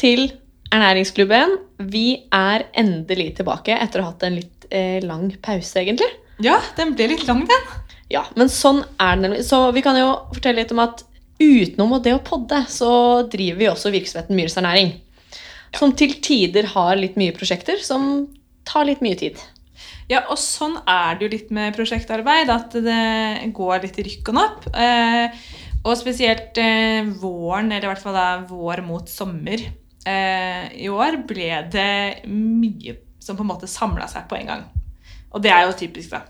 Til Ernæringsklubben. Vi er endelig tilbake etter å ha hatt en litt eh, lang pause, egentlig. Ja, den ble litt lang, den. Ja, men sånn er den nemlig. Så vi kan jo fortelle litt om at utenom det å podde, så driver vi også virksomheten Myhres Ernæring. Som til tider har litt mye prosjekter som tar litt mye tid. Ja, og sånn er det jo litt med prosjektarbeid, at det går litt i rykk og napp. Eh, og spesielt eh, våren, eller i hvert fall da vår mot sommer i år, ble det mye som på en måte samla seg på en gang. Og det er jo typisk, da.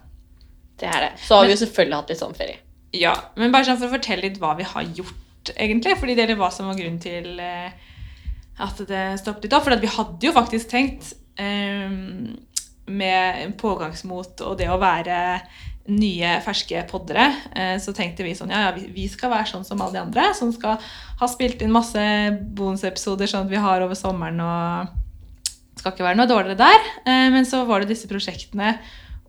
Det er det. Så har vi jo selvfølgelig hatt litt sommerferie. Ja, men bare sånn for å fortelle litt hva vi har gjort, egentlig. Fordi det er hva som var grunnen til eh, at det stoppet litt opp. For vi hadde jo faktisk tenkt eh, med pågangsmot og det å være nye, ferske poddere, eh, så tenkte vi sånn ja, ja, vi skal være sånn som alle de andre. Som skal ha spilt inn masse bonusepisoder sånn at vi har over sommeren og skal ikke være noe dårligere der. Eh, men så var det disse prosjektene.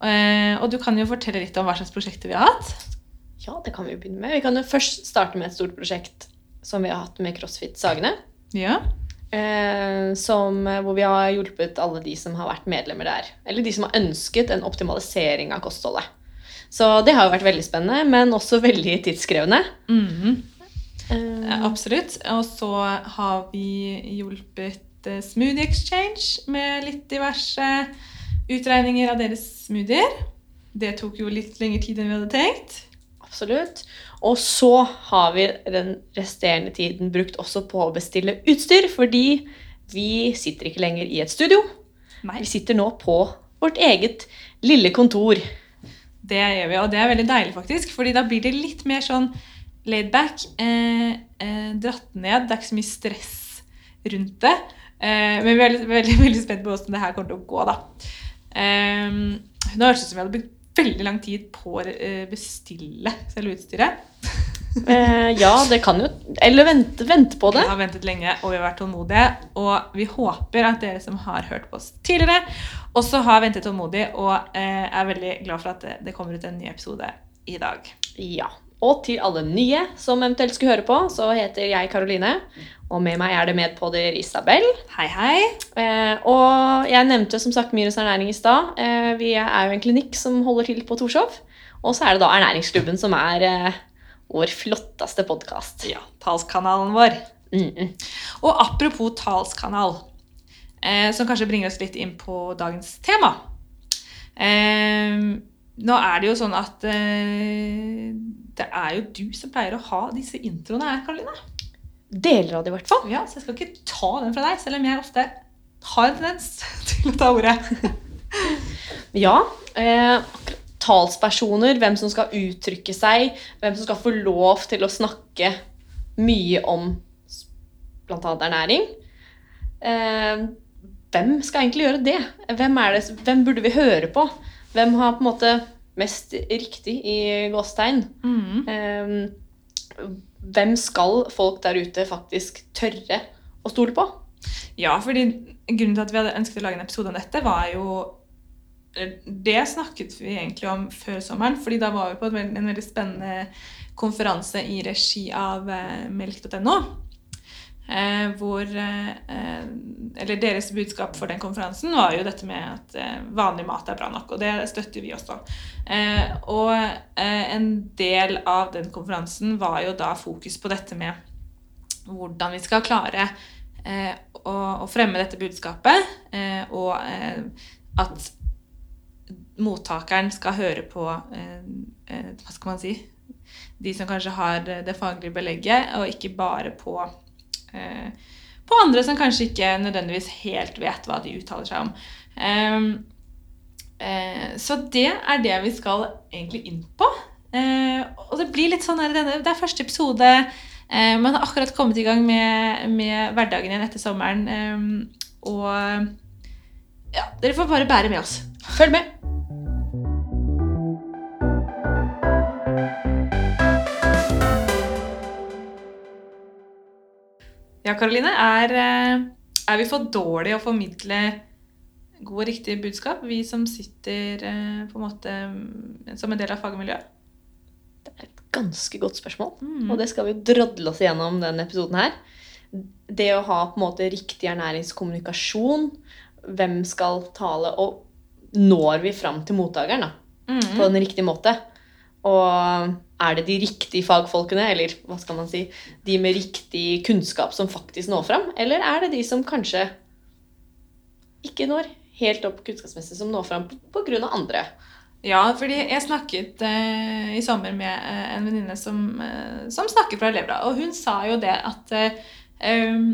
Eh, og du kan jo fortelle litt om hva slags prosjekter vi har hatt. Ja, det kan vi jo begynne med. Vi kan jo først starte med et stort prosjekt som vi har hatt med CrossFit Sagene. Ja. Som, hvor vi har hjulpet alle de som har vært medlemmer der. Eller de som har ønsket en optimalisering av kostholdet. Så det har jo vært veldig spennende, men også veldig tidskrevende. Mm -hmm. uh, absolutt. Og så har vi hjulpet eh, Smoothie Exchange med litt diverse utregninger av deres smoothier. Det tok jo litt lengre tid enn vi hadde tenkt. Absolutt. Og så har vi den resterende tiden brukt også på å bestille utstyr, fordi vi sitter ikke lenger i et studio. Nei, Vi sitter nå på vårt eget lille kontor. Det gjør vi, og det er veldig deilig faktisk, fordi da blir det litt mer sånn laidback, eh, eh, dratt ned. Det er ikke så mye stress rundt det. Eh, men vi er veldig, veldig, veldig spent på hvordan det her kommer til å gå, da. Eh, nå høres det ut som vi hadde brukt veldig lang tid på å eh, bestille selve utstyret. Eh, ja, det kan jo Eller vente, vente på det. Vi har ventet lenge, og vi har vært tålmodige. Og vi håper at dere som har hørt på oss tidligere, også har ventet tålmodig og eh, er veldig glad for at det, det kommer ut en ny episode i dag. Ja. Og til alle nye som eventuelt skulle høre på, så heter jeg Karoline. Og med meg er det medpodder Isabel. Hei, hei. Eh, og jeg nevnte som sagt Myres ernæring i stad. Eh, vi er jo en klinikk som holder til på Torshov. Og så er det da Ernæringsklubben som er eh, vår flotteste podkast. Ja, talskanalen vår. Mm -mm. Og apropos talskanal, eh, som kanskje bringer oss litt inn på dagens tema. Eh, nå er det jo sånn at eh, det er jo du som pleier å ha disse introene her, Karoline. Deler av det, i hvert fall. Ja, så jeg skal ikke ta den fra deg, selv om jeg ofte har en tendens til å ta ordet. Ja. Eh, akkurat talspersoner, hvem som skal uttrykke seg, hvem som skal få lov til å snakke mye om bl.a. ernæring. Eh, hvem skal egentlig gjøre det? Hvem, det? hvem burde vi høre på? Hvem har på en måte mest riktig i gåstegn? Mm. Eh, hvem skal folk der ute faktisk tørre å stole på? Ja, fordi grunnen til at vi hadde ønsket å lage en episode om dette, var jo Det snakket vi egentlig om før sommeren, fordi da var vi på en veldig, spennende konferanse i regi av eh, melk.no. Eh, hvor eh, Eller deres budskap for den konferansen var jo dette med at vanlig mat er bra nok, og det støtter vi også. Og en del av den konferansen var jo da fokus på dette med hvordan vi skal klare å, fremme dette budskapet, og at mottakeren skal høre på eh, eh, Hva skal man si? De som kanskje har det faglige belegget, og ikke bare på eh, på andre som kanskje ikke nødvendigvis helt vet hva de uttaler seg om. Ehm, eh, så det er det vi skal egentlig inn på. Og det blir litt sånn denne, Det er første episode. Man har akkurat kommet i gang med, med hverdagen igjen etter sommeren. eh, og ja, dere får bare bære med oss. Følg med! Ja, Karoline, er, eh, er vi for dårlige å formidle gode og riktige budskap, vi som sitter eh, på en måte mm, som en del av fagmiljøet? Det er et ganske godt spørsmål. Mm. Og det skal vi drodle oss gjennom denne episoden her. det å ha på en måte riktig ernæringskommunikasjon, hvem skal tale, og når vi fram til mottakeren da, Mm. på en riktig måte? Og er det de riktige fagfolkene, eller hva skal man si, de med riktig kunnskap som faktisk når fram? Eller er det de som kanskje ikke når helt opp kunnskapsmessig, som når fram pga. andre? Ja, fordi jeg snakket eh, i sommer med eh, en venninne som, eh, som snakker fra elevrådet, og hun sa jo det at eh, um,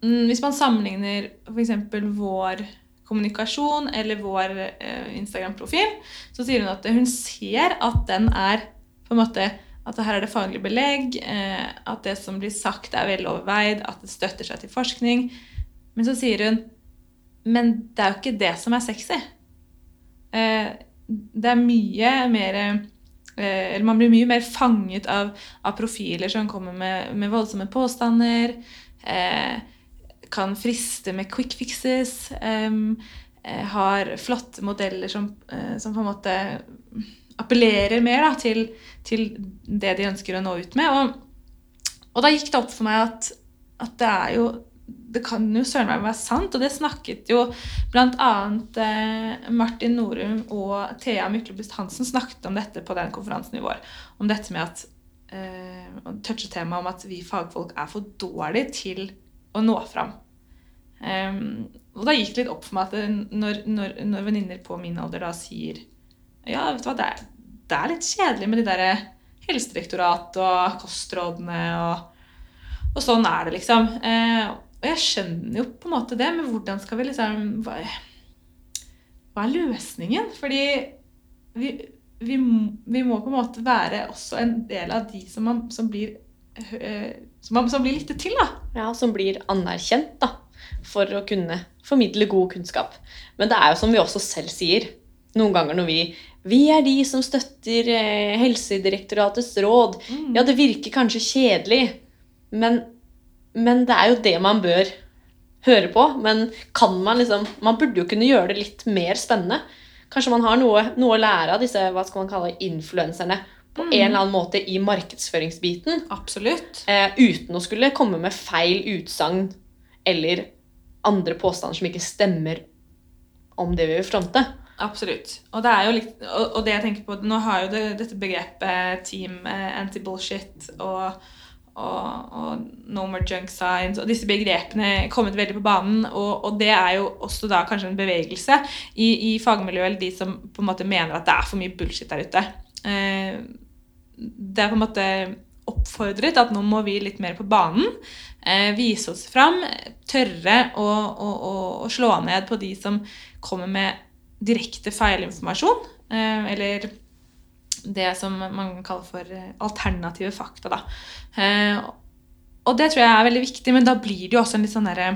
hvis man sammenligner f.eks. vår kommunikasjon eller vår eh, Instagram-profil, så sier hun at hun ser at den er på en måte at her er det faglig belegg, eh, at det som blir sagt, er veloverveid, at det støtter seg til forskning. Men så sier hun Men det er jo ikke det som er sexy. Eh, det er mye mer Eller man blir mye mer fanget av, av profiler som kommer med, med voldsomme påstander. Eh, kan friste med quick fixes. eh, har flotte modeller som, eh, som på en måte appellerer mer da, til, til det de ønsker å nå ut med. Og, og da gikk det opp for meg at, at det er jo det kan jo søren meg være sant, og det snakket jo bl.a. Eh, Martin Norum og Thea Myklebust Hansen snakket om dette på den konferansen i vår. Om dette med at eh, om at vi fagfolk er for dårlige til å nå fram. Um, og da gikk det litt opp for meg at når, når, når venninner på min alder da sier ja, vet du hva, det er, det er litt kjedelig med de der Helsedirektorat og kostrådene og, og sånn er det, liksom. Uh, og jeg skjønner jo på en måte det, men hvordan skal vi liksom Hva, hva er løsningen? Fordi vi, vi, vi må på en måte være også en del av de som, man, som blir eh, som, man, som blir lyttet til, da. Ja, som blir anerkjent da, for å kunne formidle god kunnskap. Men det er jo som vi også selv sier, noen ganger når vi vi er de som støtter eh, Helsedirektoratets råd. Ja, det virker kanskje kjedelig, men, men det er jo det man bør høre på. Men kan man liksom Man burde jo kunne gjøre det litt mer spennende. Kanskje man har noe, noe å lære av disse hva skal man kalle influenserne på Mm. en eller annen måte i markedsføringsbiten. Absolutt. Eh, uten å skulle komme med feil utsagn eller andre påstander som ikke stemmer om det vi vil fronte. Absolutt. Og det er jo litt, og, det jeg tenker på, nå har jo det, dette begrepet team eh, anti-bullshit og, og, og no more junk science og disse begrepene kommet veldig på banen. Og, og det er jo også da kanskje en bevegelse i, i fagmiljøet, eller de som på en måte mener at det er for mye bullshit der ute. Eh, det er på en måte oppfordret at nå må vi litt mer på banen. Eh, vise oss fram, tørre å, å, å, å slå ned på de som kommer med direkte feilinformasjon. Eh, eller det som man kaller for eh, alternative fakta. Da. Og det tror jeg er veldig viktig, men da blir det jo også en litt sånn derre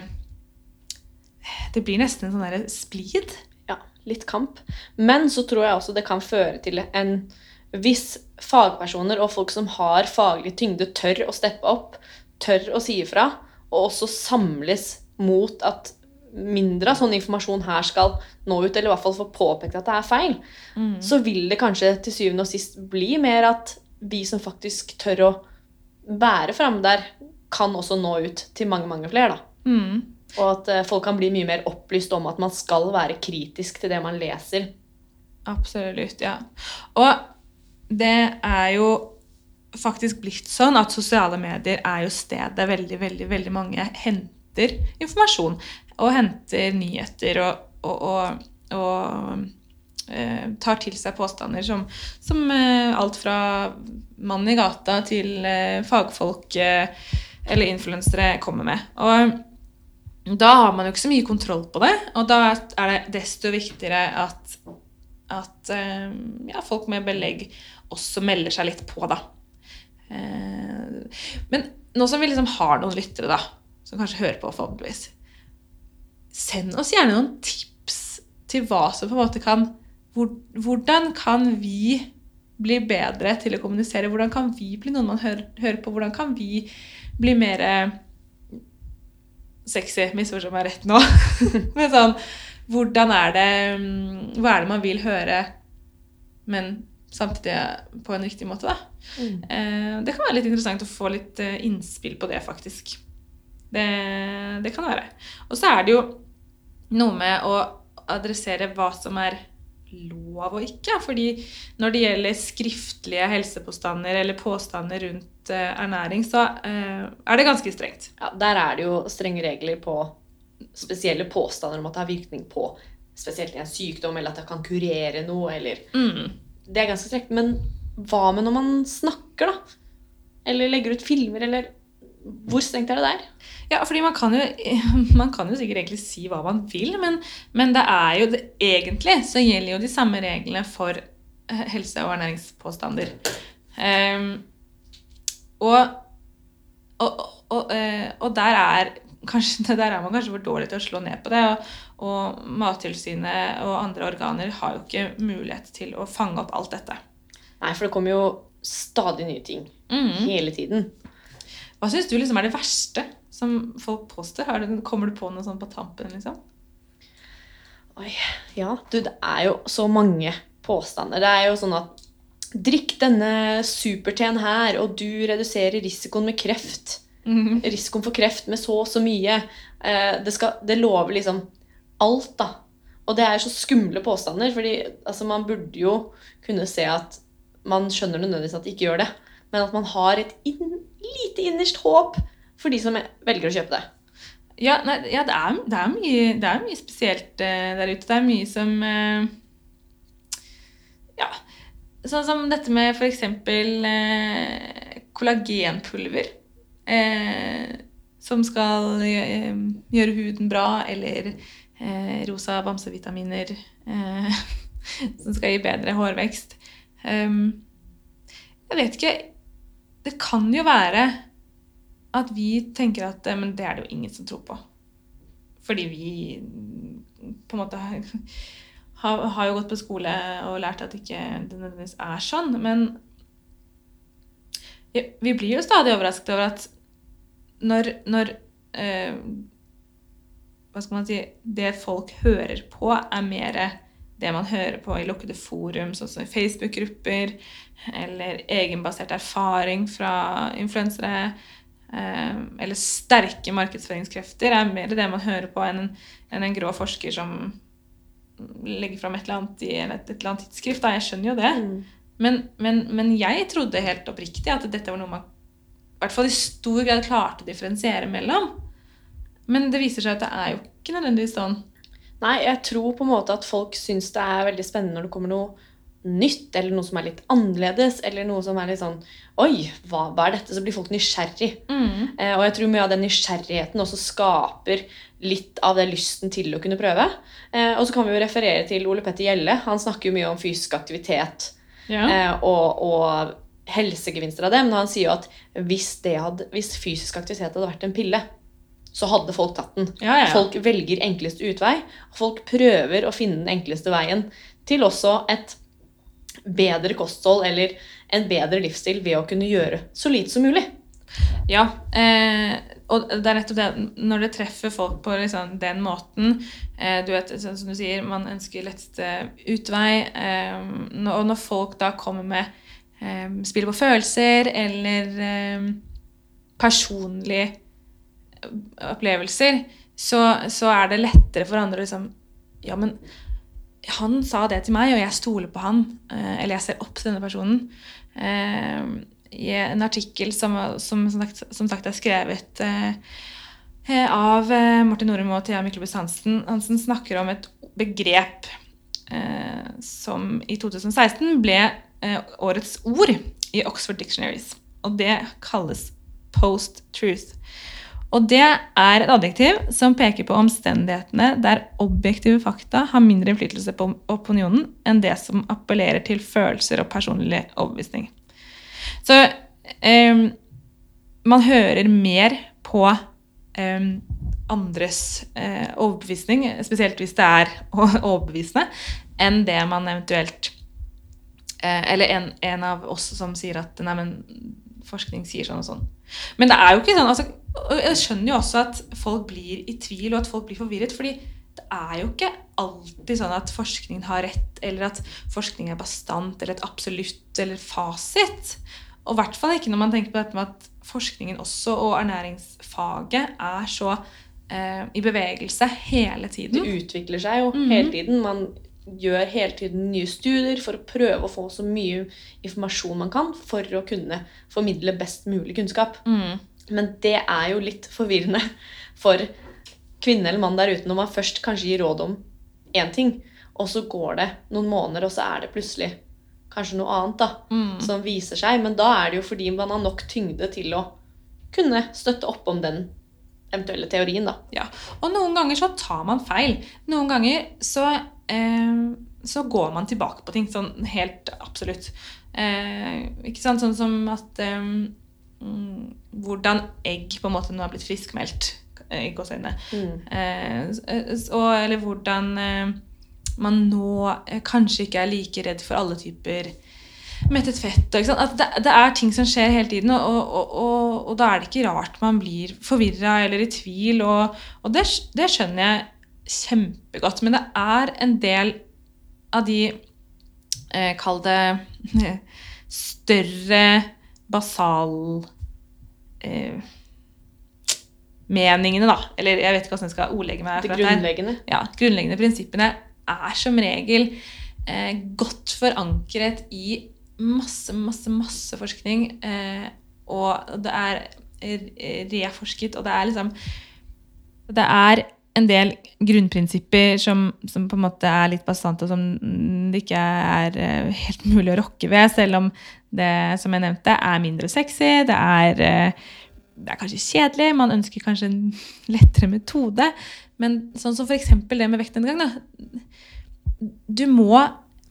Det blir nesten en sånn derre splid. Ja, litt kamp. Men så tror jeg også det kan føre til en Hvis fagpersoner og folk som har faglig tyngde, tør å steppe opp, tør å si ifra, og også samles mot at mindre av sånn informasjon her skal nå ut, eller i hvert fall få påpekt at det er feil, så vil det kanskje til syvende og sist bli mer at vi som faktisk tør å være framme der, kan også nå ut til mange, mange flere. da. Mm. Og at eh, folk kan bli mye mer opplyst om at man skal være kritisk til det man leser. Absolutt, ja. Og det er jo faktisk blitt sånn at sosiale medier er jo stedet veldig, veldig, veldig mange henter informasjon. Og henter nyheter og, og, og, og eh, tar til seg påstander som, som eh, alt fra mannen i gata til eh, fagfolk eller influensere kommer med. Og da har man jo ikke så mye kontroll på det, og da er det desto viktigere at, at eh, ja, folk med belegg også melder seg litt på, da. Eh, men nå som vi liksom har noen lyttere, da, som kanskje hører på, forhåpentligvis, send oss gjerne noen tips til hva som på en måte kan Hvordan kan vi bli bedre til å kommunisere? Hvordan kan vi bli noen man hører, hører på? Hvordan kan vi bli mer sexy, misforstå meg rett nå. Men sånn Hvordan er det mm, Hva er det man vil høre, men samtidig på en riktig måte, da? Eh, det kan være litt interessant å få litt eh, innspill på det, faktisk. Det, det kan det være. Og så er det jo noe med å adressere hva som er lov og ikke. Fordi når det gjelder skriftlige helsepåstander eller påstander rundt eh, ernæring, så er det ganske strengt. Ja, Der er det jo strenge regler på spesielle påstander om at det har virkning på spesielt en sykdom, eller at det kan kurere noe, eller Mm. Det er ganske strekt. Men hva med når man snakker, da? Eller legger ut filmer, eller Hvor strengt er det der? Ja, fordi man kan, jo, man kan jo sikkert egentlig si hva man vil, men, men det er jo det, egentlig så gjelder jo de samme reglene for eh, helse- og ernæringspåstander. Um, og, og, og, eh, og der er kanskje, der er man kanskje for dårlig til å slå ned på det. Og, og Mattilsynet og andre organer har jo ikke mulighet til å fange opp alt dette. Nei, for det kommer jo stadig nye ting. Mm. Hele tiden. Hva syns du liksom er det verste som folk påstår? Kommer du på noe sånt på tampen? liksom? Oi, ja, du, det er jo så mange påstander. Det er jo sånn at Drikk denne superteen her, og du reduserer risikoen med kreft. Mhm. Risikoen for kreft med så og så mye. Eh, det, skal, det lover liksom alt, da. Og det er så skumle påstander, fordi altså, man burde jo kunne se at man skjønner nødvendigvis at de ikke gjør det, men at man har et inn, lite innerst håp for de som velger å kjøpe det. Ja, nei, ja det, er, det, er mye, det er mye spesielt uh, der ute. Det er mye som uh, Ja. Sånn som dette med f.eks. Uh, kollagenpulver. Eh, som skal gjøre huden bra, eller rosa bamsevitaminer eh, som skal gi bedre hårvekst. Um, jeg vet ikke Det kan jo være at vi tenker at eh, men det er det jo ingen som tror på. Fordi vi på en måte har, har, jo gått på skole og lært at ikke det nødvendigvis er sånn. Men vi blir jo stadig overrasket over at når, når eh, Hva skal man si Det folk hører på, er mer det man hører på i lukkede forum, sånn som i Facebook-grupper, eller egenbasert erfaring fra influensere, eh, eller sterke markedsføringskrefter, er mer det man hører på enn en, enn en grå forsker som legger fram et eller annet i et, et eller annet tidsskrift. Da. Jeg skjønner jo det. Men, men, men jeg trodde helt oppriktig at dette var noe man i hvert fall i stor grad klarte å differensiere mellom. Men det viser seg at det er jo ikke nødvendigvis sånn. Nei, jeg tror på en måte at folk syns det er veldig spennende når det kommer noe nytt, eller noe som er litt annerledes, eller noe som er litt sånn Oi, hva, hva er dette? Så blir folk nysgjerrig. Eh, og jeg tror mye av den nysgjerrigheten også skaper litt av det lysten til å kunne prøve. Eh, og så kan vi jo referere til Ole Petter Gjelle. Han snakker jo mye om fysisk aktivitet Ja. eh, og, og helsegevinster av det. Men han sier jo at hvis, det hadde, hvis fysisk aktivitet hadde vært en pille, så hadde folk tatt den. Ja, ja. Folk velger enkleste utvei. Folk prøver å finne den enkleste veien til også et bedre kosthold eller en bedre livsstil ved å kunne gjøre så lite som mulig. Ja, eh, og det er nettopp det når det treffer folk på liksom, den måten eh, Du vet, sånn som du sier, man ønsker letteste utvei. Eh, og når folk da kommer med eh, spill på følelser eller eh, personlige opplevelser, så, så er det lettere for andre å liksom Ja, men han sa det til meg, og jeg stoler på han. eh, Eller jeg ser opp til denne personen. Eh, I en artikkel som, som, som, sagt, som sagt er skrevet eh, av Martin Norum og Thea Myklebust Hansen. Hansen snakker om et begrep som i 2016 ble årets ord i Oxford Dictionaries. Og det kalles post-truth. Og det er et adjektiv som peker på omstendighetene der objektive fakta har mindre innflytelse på opinionen enn det som appellerer til følelser og personlig overbevisning. Så eh, man hører mer på eh, andres eh, overbevisning, spesielt hvis det er overbevisende, enn det man eventuelt eh, Eller en, en av oss som sier at nei, men forskning sier sånn og sånn. Men det er jo ikke sånn altså, Jeg skjønner jo også at folk blir i tvil og at folk blir forvirret. fordi det er jo ikke alltid sånn at forskningen har rett, eller at forskning er bastant eller et absolutt eller fasit. Og i hvert fall ikke når man tenker på dette med at forskningen også, og ernæringsfaget, er så eh, i bevegelse hele tiden. Det utvikler seg jo Mhm. hele tiden. Man gjør hele tiden nye studier for å prøve å få så mye informasjon man kan for å kunne formidle best mulig kunnskap. Mm. Men det er jo litt forvirrende for kvinne eller mann der ute når man først kanskje gir råd om én ting, og så går det noen måneder, og så er det plutselig kanskje noe annet da, Mm. som viser seg. Men da er det jo fordi man har nok tyngde til å kunne støtte opp om den eventuelle teorien. da. Ja. Og noen ganger så tar man feil. Noen ganger så, eh, så går man tilbake på ting, sånn helt absolutt. Eh, ikke sant? Sånn som at eh, mm, Hvordan egg på en måte nå har blitt friskmeldt. eh, I gåseøynene. Eh, og, eller hvordan eh, man nå kanskje ikke er like redd for alle typer mettet fett. Og, det, det er ting som skjer hele tiden, og, og, og, da er det ikke rart man blir forvirra eller i tvil. Og det, det skjønner jeg kjempegodt. Men det er en del av de eh, Kall det større basal eh, meningene, da. Eller jeg vet ikke hvordan jeg skal ordlegge meg. De grunnleggende. ja, grunnleggende prinsippene er som regel eh, godt forankret i masse, masse, masse forskning. Eh, og det er reforsket, og det er liksom Det er en del grunnprinsipper som, som på en måte er litt bastante, og som det ikke er eh, helt mulig å rokke ved, selv om det, som jeg nevnte, er mindre sexy. Det er, eh, det er kanskje kjedelig, man ønsker kanskje en lettere metode. Men sånn som eksempel det med vektnedgang, da. Du må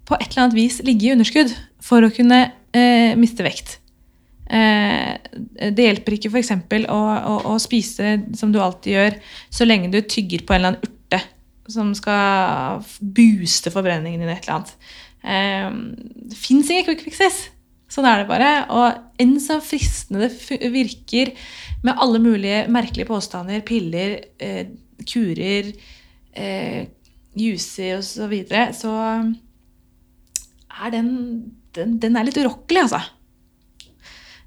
på et eller annet vis ligge i underskudd for å kunne eh, miste vekt. Eh, det hjelper ikke f.eks. Å, å, å spise som du alltid gjør, så lenge du tygger på en eller annen urte som skal booste forbrenningen din. et eller annet. Eh, det fins ingen quick fixes. Sånn er det bare. Og enn så fristende det virker med alle mulige merkelige påstander, piller, eh, kurer, eh, juicer osv., så, videre, så er den, den Den er litt urokkelig, altså.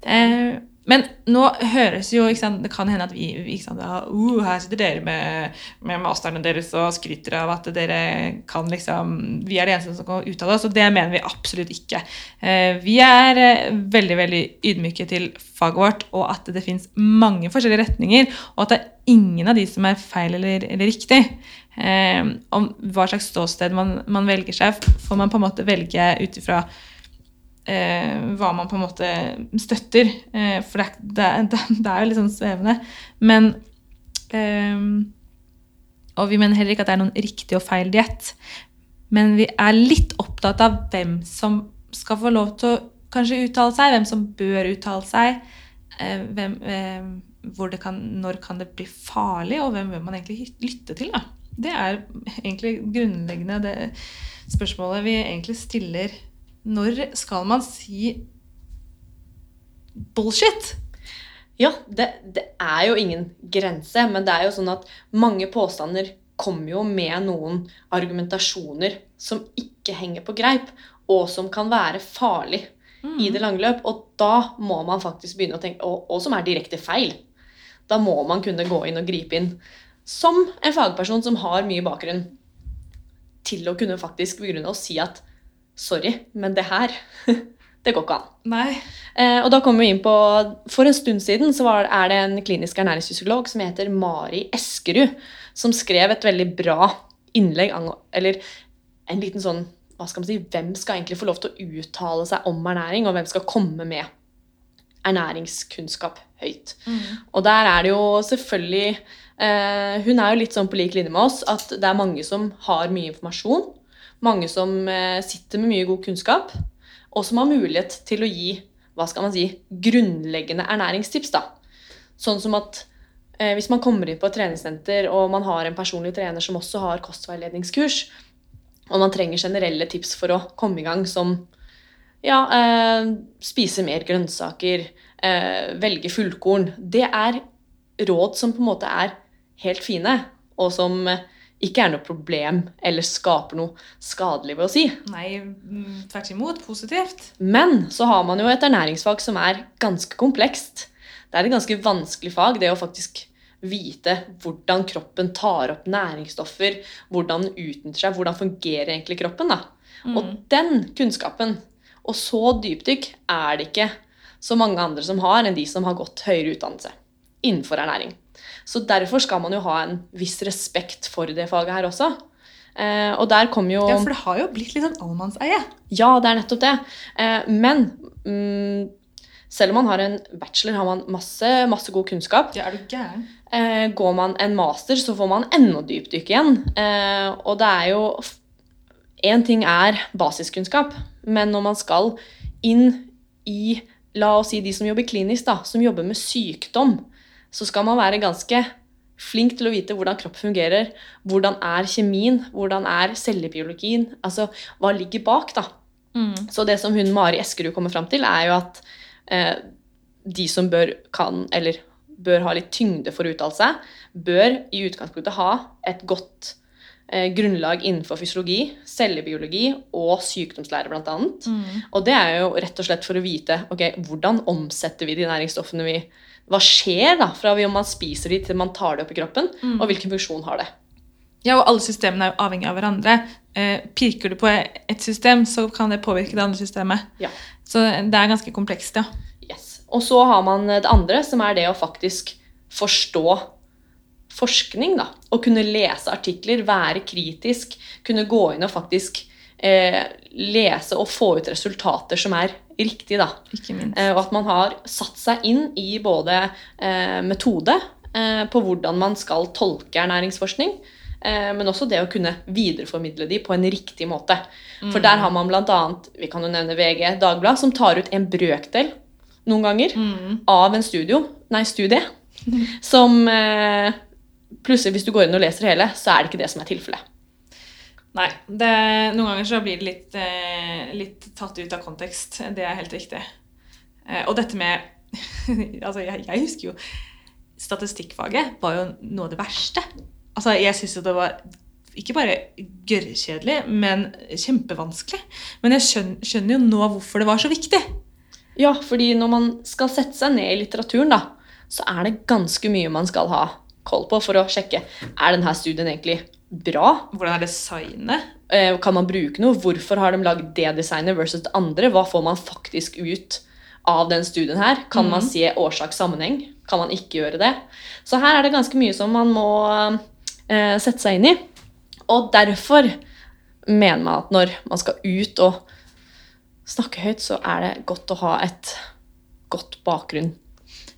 Eh, men nå høres jo sant, Det kan hende at vi sant, da, uh, Her sitter dere med, med masterne deres og skryter av at dere kan liksom Vi er de eneste som kan uttale oss, og det mener vi absolutt ikke. Eh, vi er eh, veldig veldig ydmyke til faget vårt, og at det fins mange forskjellige retninger, og at det er ingen av de som er feil eller, eller riktig. Eh, om hva slags ståsted man, man velger seg, får man på en måte velge ut ifra eh, hva man på en måte støtter. Eh, for det, det, det, det er jo litt sånn svevende. Men eh, Og vi mener heller ikke at det er noen riktig og feil diett. Men vi er litt opptatt av hvem som skal få lov til å kanskje uttale seg, hvem som bør uttale seg. Eh, hvem, eh, hvor det kan, når kan det bli farlig, og hvem bør man egentlig lytte til? Da? Det er egentlig grunnleggende det spørsmålet vi egentlig stiller. Når skal man si bullshit? Ja, det, det er jo ingen grense, men det er jo sånn at mange påstander kommer jo med noen argumentasjoner som ikke henger på greip, og som kan være farlig i det lange løp. Og da må man faktisk begynne å tenke, og, og som er direkte feil. Da må man kunne gå inn og gripe inn som en fagperson som har mye bakgrunn, til å kunne faktisk begrunne og si at sorry, men det her, det går ikke an. Nei. Eh, og da kommer vi inn på For en stund siden så var, er det en klinisk ernæringsfysiolog som heter Mari Eskerud, som skrev et veldig bra innlegg Eller en liten sånn hva skal man si, Hvem skal egentlig få lov til å uttale seg om ernæring, og hvem skal komme med ernæringskunnskap høyt? Og der er det jo selvfølgelig eh, Hun er jo litt sånn på lik linje med oss at det er mange som har mye informasjon. Mange som eh, sitter med mye god kunnskap, og som har mulighet til å gi hva skal man si, grunnleggende ernæringstips. da. Sånn som at eh, hvis man kommer inn på et treningssenter og man har en personlig trener som også har kostveiledningskurs, og man trenger generelle tips for å komme i gang som ja, eh, spise mer grønnsaker, eh, velge fullkorn Det er råd som på en måte er helt fine, og som ikke er noe problem eller skaper noe skadelig ved å si. Nei, mm, tvert imot. Positivt. Men så har man jo et ernæringsfag som er ganske komplekst. Det er et ganske vanskelig fag, det å faktisk vite hvordan kroppen tar opp næringsstoffer, hvordan den utnytter seg, hvordan fungerer egentlig kroppen. da. Og den kunnskapen, og så dypdykk, er det ikke så mange andre som har enn de som har gått høyere utdannelse innenfor ernæring. Så derfor skal man jo ha en viss respekt for det faget her også. Eh, og der kom jo Ja, for det har jo blitt litt sånn allemannseie. Ja, det er nettopp det. Eh, men mm, selv om man har en bachelor, har man masse, masse god kunnskap. Ja, er du gæren? Eh, går man en master, så får man enda dypdykk igjen. Eh, og det er jo Én ting er basiskunnskap, men når man skal inn i La oss si de som jobber klinisk, da, som jobber med sykdom, så skal man være ganske flink til å vite hvordan kropp fungerer. Hvordan er kjemien? Hvordan er cellebiologien? Altså, hva ligger bak, da? Mm. Så det som hun Mari Eskerud kommer fram til, er jo at eh, de som bør kan, eller bør ha litt tyngde for å uttale seg, bør i utgangspunktet ha et godt eh, grunnlag innenfor fysiologi, cellebiologi og sykdomslære bl.a. Mm. Og det er jo rett og slett for å vite ok, hvordan omsetter vi de næringsstoffene vi Hva skjer da fra om man spiser de til man tar det opp i kroppen, Mm. og hvilken funksjon har det? Ja, og alle systemene er jo avhengig av hverandre. Eh, pirker du på et system, så kan det påvirke det andre systemet. Ja. Så det er ganske komplekst, ja. Yes. Og så har man det andre, som er det å faktisk forstå forskning. da. Å kunne lese artikler, være kritisk, kunne gå inn og faktisk eh, lese og få ut resultater som er riktige. da. Ikke minst. Eh, og at man har satt seg inn i både eh, metode eh, på hvordan man skal tolke ernæringsforskning, eh, men også det å kunne videreformidle de på en riktig måte. For der har man bl.a. vi kan jo nevne VG Dagblad, som tar ut en brøkdel noen ganger Mm. av en studio, nei, studie, som eh, plutselig, hvis du går inn og leser hele, så er det ikke det som er tilfellet. Nei, det, noen ganger så blir det litt, eh, litt tatt ut av kontekst. Det er helt riktig. Eh, og dette med Altså, jeg, jeg husker jo Statistikkfaget var jo noe av det verste. Altså, jeg syns jo det var ikke bare gørrkjedelig, men kjempevanskelig. Men jeg skjønner, skjønner jo nå hvorfor det var så viktig. Ja, fordi når man skal sette seg ned i litteraturen, da, så er det ganske mye man skal ha koll på for å sjekke er denne studien egentlig bra. Hvordan er designet? Eh, Kan man bruke noe? Hvorfor har de lagd det designet versus det andre? Hva får man faktisk ut av den studien her? Kan man Mhm. se årsak-sammenheng? Kan man ikke gjøre det? Så her er det ganske mye som man må eh, sette seg inn i. Og derfor mener man at når man skal ut og snakke høyt, så er det godt å ha et godt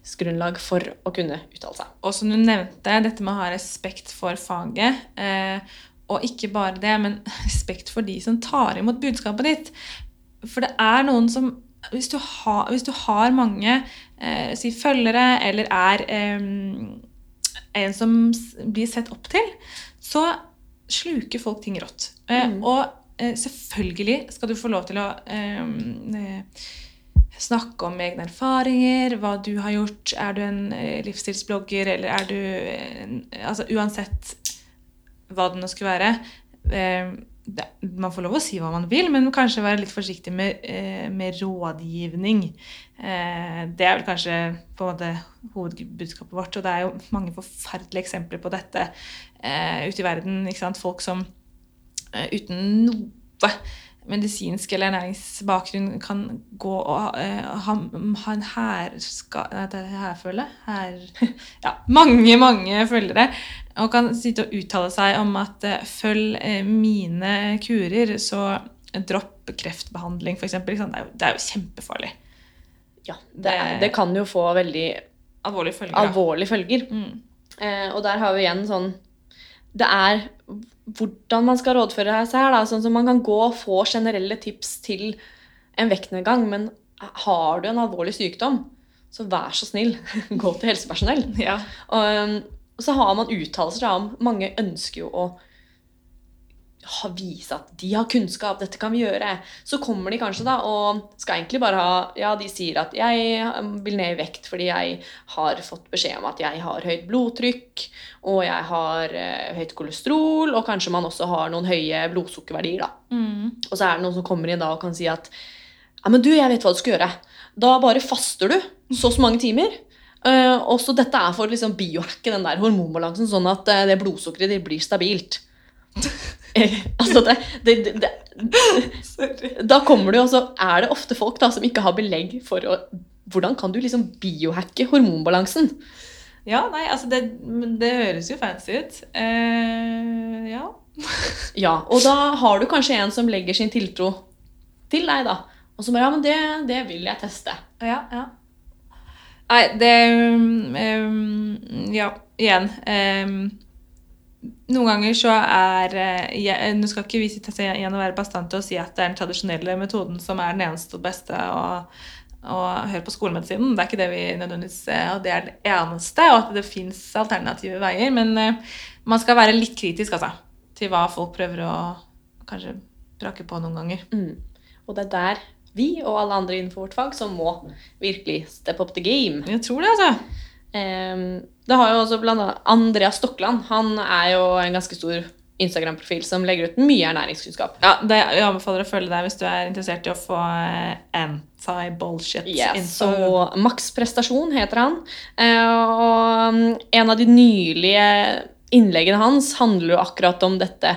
bakgrunnsgrunnlag for å kunne uttale seg. Og som du nevnte, dette med å ha respekt for faget. Eh, og ikke bare det, men respekt for de som tar imot budskapet ditt. For det er noen som Hvis du har, hvis du har mange eh, si følgere, eller er eh, en som blir sett opp til, så sluker folk ting rått. Mm. Og selvfølgelig skal du få lov til å snakke om egne erfaringer, hva du har gjort. Er du en eh, livsstilsblogger, eller er du en, Altså uansett hva det nå skulle være. Eh, man får lov å si hva man vil, men kanskje være litt forsiktig med, eh, med rådgivning. Eh, det er vel kanskje på en måte hovedbudskapet vårt, og det er jo mange forferdelige eksempler på dette eh, ute i verden. Folk som eh, uten noe medisinsk eller ernæringsbakgrunn kan gå og eh, ha, ha en det hærfølge? Her, ja, mange, mange følgere. Og kan sitte og uttale seg om at eh, følg eh, mine kurer, så dropp kreftbehandling, f.eks. Det, er det er jo kjempefarlig. Ja, det, er, det kan jo få veldig Alvorlige følger. alvorlige følger. Mm. Eh, og der har vi igjen sånn Det er hvordan man skal rådføre seg her. Da. Sånn som man kan gå og få generelle tips til en vektnedgang, men har du en alvorlig sykdom, så vær så snill, gå til helsepersonell. Ja. Og, um, så har man uttalelser om Mange ønsker jo å vise at de har kunnskap, dette kan vi gjøre. Så kommer de kanskje da og skal egentlig bare ha Ja, de sier at jeg vil ned i vekt fordi jeg har fått beskjed om at jeg har høyt blodtrykk, og jeg har eh, høyt kolesterol, og kanskje man også har noen høye blodsukkerverdier, da. Mm. Og så er det noen som kommer inn da og kan si at ja, men du, jeg vet hva du skal gjøre. Da bare faster du så og så mange timer. Uh, og så dette er for å liksom biohacke den der hormonbalansen, sånn at uh, det blodsukkeret ditt blir stabilt. Altså det, det, det, det, da kommer du, og så er det ofte folk da som ikke har belegg for å Hvordan kan du liksom biohacke hormonbalansen? Ja, nei, altså det, det høres jo fancy ut. Eh, ja. Ja, og da har du kanskje en som legger sin tiltro til deg, da. Og så bare Ja, men det, det vil jeg teste. Ja, ja. Nei, det um, Ja, igjen. Um, noen ganger så er eh, jeg, Nå skal ikke vi sitte igjen og være bastante og si at det er den tradisjonelle metoden som er den eneste og beste, og, og høre på skolemedisinen. Det er ikke det vi nødvendigvis eh, og det er det eneste, og at det fins alternative veier. Men eh, man skal være litt kritisk, altså, til hva folk prøver å kanskje brake på noen ganger. Mm. Og det er der vi og alle andre innenfor vårt fag som må virkelig step up the game. Jeg tror det, altså. Ehm, det har jo også blant annet Andreas Stokland. Han er jo en ganske stor Instagram-profil som legger ut mye ernæringskunnskap. Ja, det, jeg anbefaler å følge deg hvis du er interessert i å få eh, anti-bullshit Yes, og Max Prestasjon heter han. Eh, og mm, en av de nylige innleggene hans handler jo akkurat om dette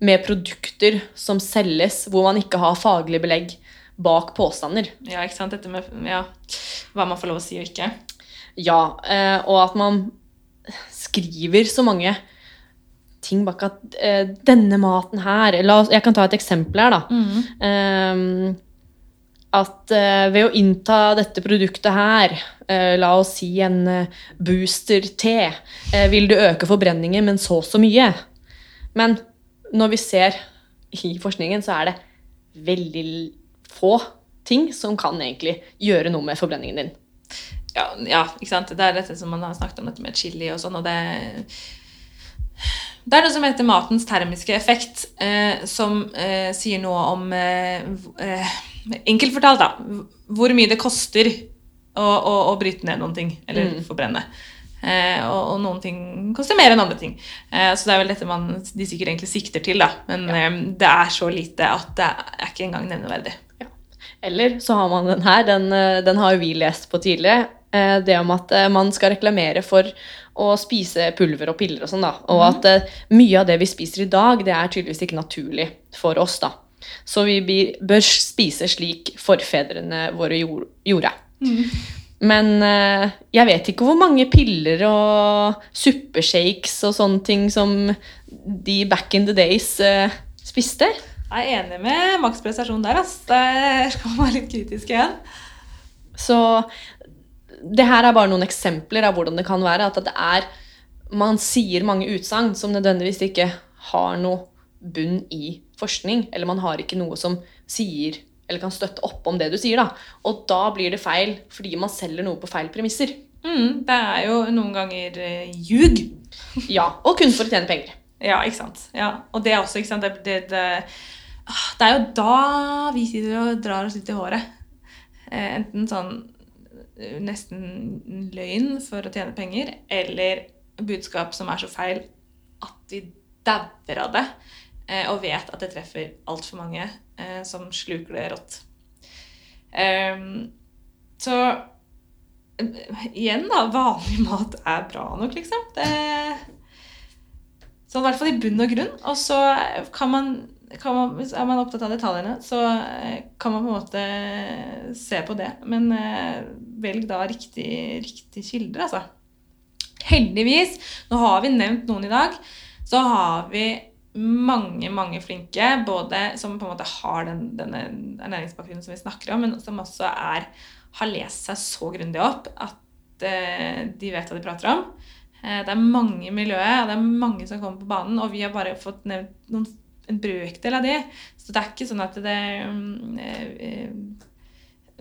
med produkter som selges hvor man ikke har faglig belegg bak påstander. Ja, ikke sant? Dette med ja, hva man får lov å si og ikke. Ja, eh, og at man skriver så mange ting bak at eh, denne maten her la oss, Jeg kan ta et eksempel her, da. Ehm, at eh, ved å innta dette produktet her, la oss si en booster-te, vil du øke forbrenningen, men så så mye. Men når vi ser i forskningen, så er det veldig få ting som kan egentlig gjøre noe med forbrenningen din. Ja, ja, ikke sant? Det er dette som man har snakket om, dette med chili og sånn, og det det er noe som heter matens termiske effekt, eh, som eh, sier noe om eh, eh, Enkelt fortalt, da. Hvor mye det koster å, å, å bryte ned noen ting, eller Mm. forbrenne. Eh, og, og noen ting koster mer enn andre ting. Eh, så det er vel dette man, de sikkert egentlig sikter til, da. Men eh, det er så lite at det er ikke engang nevneverdig. Eller så har man den her, den, den har jo vi lest på tidligere. Eh, Det om at eh, man skal reklamere for å spise pulver og piller og sånn, da. Og at eh, mye av det vi spiser i dag, det er tydeligvis ikke naturlig for oss, da. Så vi bør spise slik forfedrene våre gjor- gjorde. Men eh, jeg vet ikke hvor mange piller og suppeshakes og sånne ting som de back in the days spiste. Jeg er enig med maks prestasjon der, ass. Der skal man være litt kritisk igjen. Så det her er bare noen eksempler av hvordan det kan være. At det er Man sier mange utsagn som nødvendigvis ikke har noe bunn i forskning. Eller man har ikke noe som sier eller kan støtte opp om det du sier. da. Og da blir det feil fordi man selger noe på feil premisser. Mm, det er jo noen ganger eh, ljug. Ja, Og kun for å tjene penger. Ja, ikke sant. Ja, og det er også, ikke sant, det, det, det, ah, det er jo da vi sitter og drar oss litt i håret. Eh, enten sånn nesten løgn for å tjene penger, eller budskap som er så feil at de dauer av det, eh, og vet at det treffer altfor mange eh, som sluker det rått. Ehm, så igjen, da. Vanlig mat er bra nok, liksom. Det Sånn i hvert fall i bunn og grunn. Og så kan man, man er man opptatt av detaljene, så eh, kan man på en måte se på det. Men eh, velg da riktig, riktig kilder, altså. Heldigvis, nå har vi nevnt noen i dag, så har vi mange, mange flinke, både som på en måte har den, denne ernæringsbakgrunnen som vi snakker om, men som også er, har lest seg så grundig opp at eh, de vet hva de prater om. Eh, Det er mange i miljøet, og det er mange som kommer på banen, og vi har bare fått nevnt noen, en brøkdel av det. Så det er ikke sånn at det mm, eh,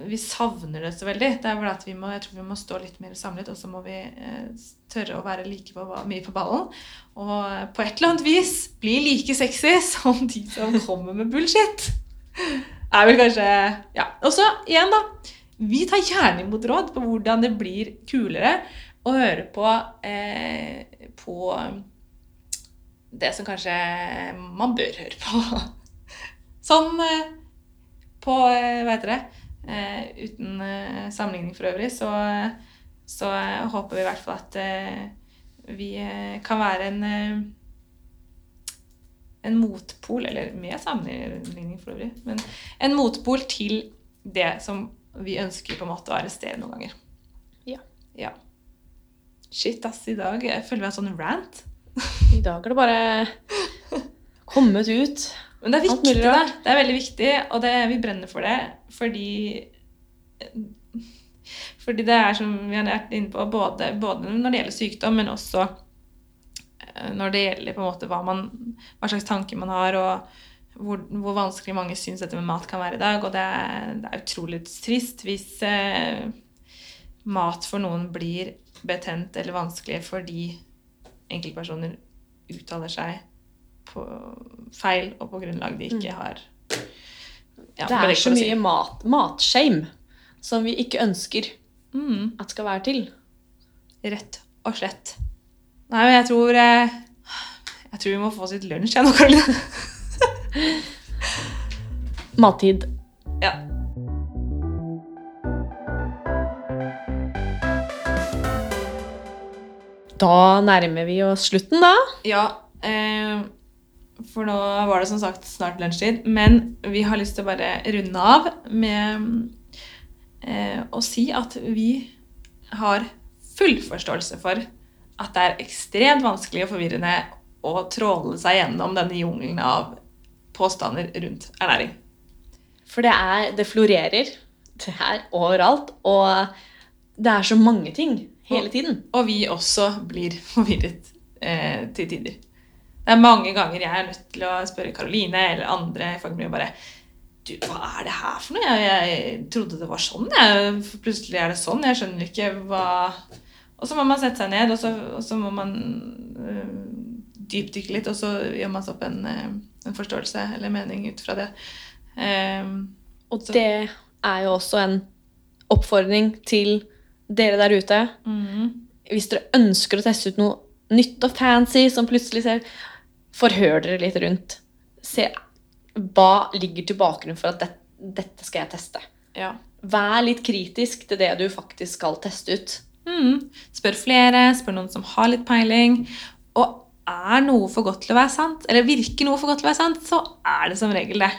vi savner det så veldig. Det er bare at vi må, jeg tror vi må stå litt mer samlet, og så må vi eh, tørre å være like på, mye på ballen. Og eh, på et eller annet vis bli like sexy som de som kommer med bullshit. Er vel kanskje Ja. Og så igjen, da. Vi tar gjerne imot råd på hvordan det blir kulere å høre på, eh, på det som kanskje man bør høre på. Sånn eh, på eh, Hva heter det? Eh, uten sammenligning for øvrig, så, så håper vi i hvert fall at vi kan være en en motpol, eller med sammenligning for øvrig, men en motpol til det som vi ønsker på en måte å arrestere noen ganger. Ja. ja. Shit, ass, i dag jeg føler vi har sånn rant. I dag er det bare kommet ut. Men det er viktig, da. Det er veldig viktig, og det, vi brenner for det fordi Fordi det er som vi har vært inne på, både, både, når det gjelder sykdom, men også eh, når det gjelder på en måte hva, man, hva slags tanker man har, og hvor, hvor, vanskelig mange syns dette med mat kan være i dag. Og det er, det er utrolig trist hvis eh, mat for noen blir betent eller vanskelig fordi enkeltpersoner uttaler seg på feil og på grunnlag de ikke mm. har ja, Det er så mye mat, matshame som vi ikke ønsker mm. at skal være til. Rett og slett. Nei, men jeg tror eh, Jeg tror vi må få oss litt lunsj, jeg nå, Karoline. Mattid. Ja. Da nærmer vi oss slutten, da. Ja. Eh, for nå var det som sagt snart lunsjtid. Men vi har lyst til å bare runde av med eh, å si at vi har full forståelse for at det er ekstremt vanskelig og forvirrende å tråle seg gjennom denne jungelen av påstander rundt ernæring. For det er Det florerer. Det er overalt. Og det er så mange ting hele tiden. Og, og vi også blir forvirret eh, til tider. Det er mange ganger jeg er nødt til å spørre Karoline eller andre i fagmiljøet bare du, hva er det her for noe? Jeg, jeg trodde det var sånn. Jeg. Plutselig er det sånn. Jeg skjønner ikke hva Og så må man sette seg ned, og så, og så må man øh, dypdykke litt, og så gjør man seg opp en, uh, en, forståelse eller mening ut fra det. Um, og så. det er jo også en oppfordring til dere der ute. Mm. Hvis dere ønsker å teste ut noe nytt og fancy som plutselig ser Forhør dere litt rundt. Se hva ligger til bakgrunn for at det, dette skal jeg teste. Ja. Vær litt kritisk til det du faktisk skal teste ut. Mm. Spør flere, spør noen som har litt peiling. Og er noe for godt til å være sant, eller virker noe for godt til å være sant, så er det som regel det.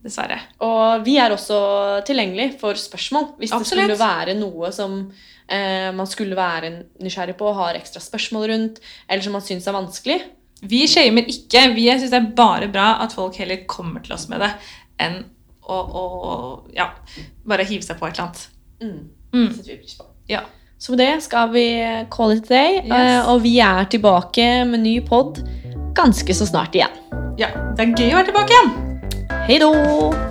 Dessverre. Og vi er også tilgjengelig for spørsmål. Hvis Absolutt. det skulle være noe som eh, man skulle være nysgjerrig på har ekstra spørsmål rundt, eller som man syns er vanskelig, vi shamer ikke. Vi syns det er bare bra at folk heller kommer til oss med det, enn å, å ja, bare hive seg på et eller annet. Mm. Mm. Det vi pris på. Ja. Så med det skal vi call it a day. Yes. Uh, og vi er tilbake med ny pod ganske så snart igjen. Ja. Det er gøy å være tilbake igjen. Hei då!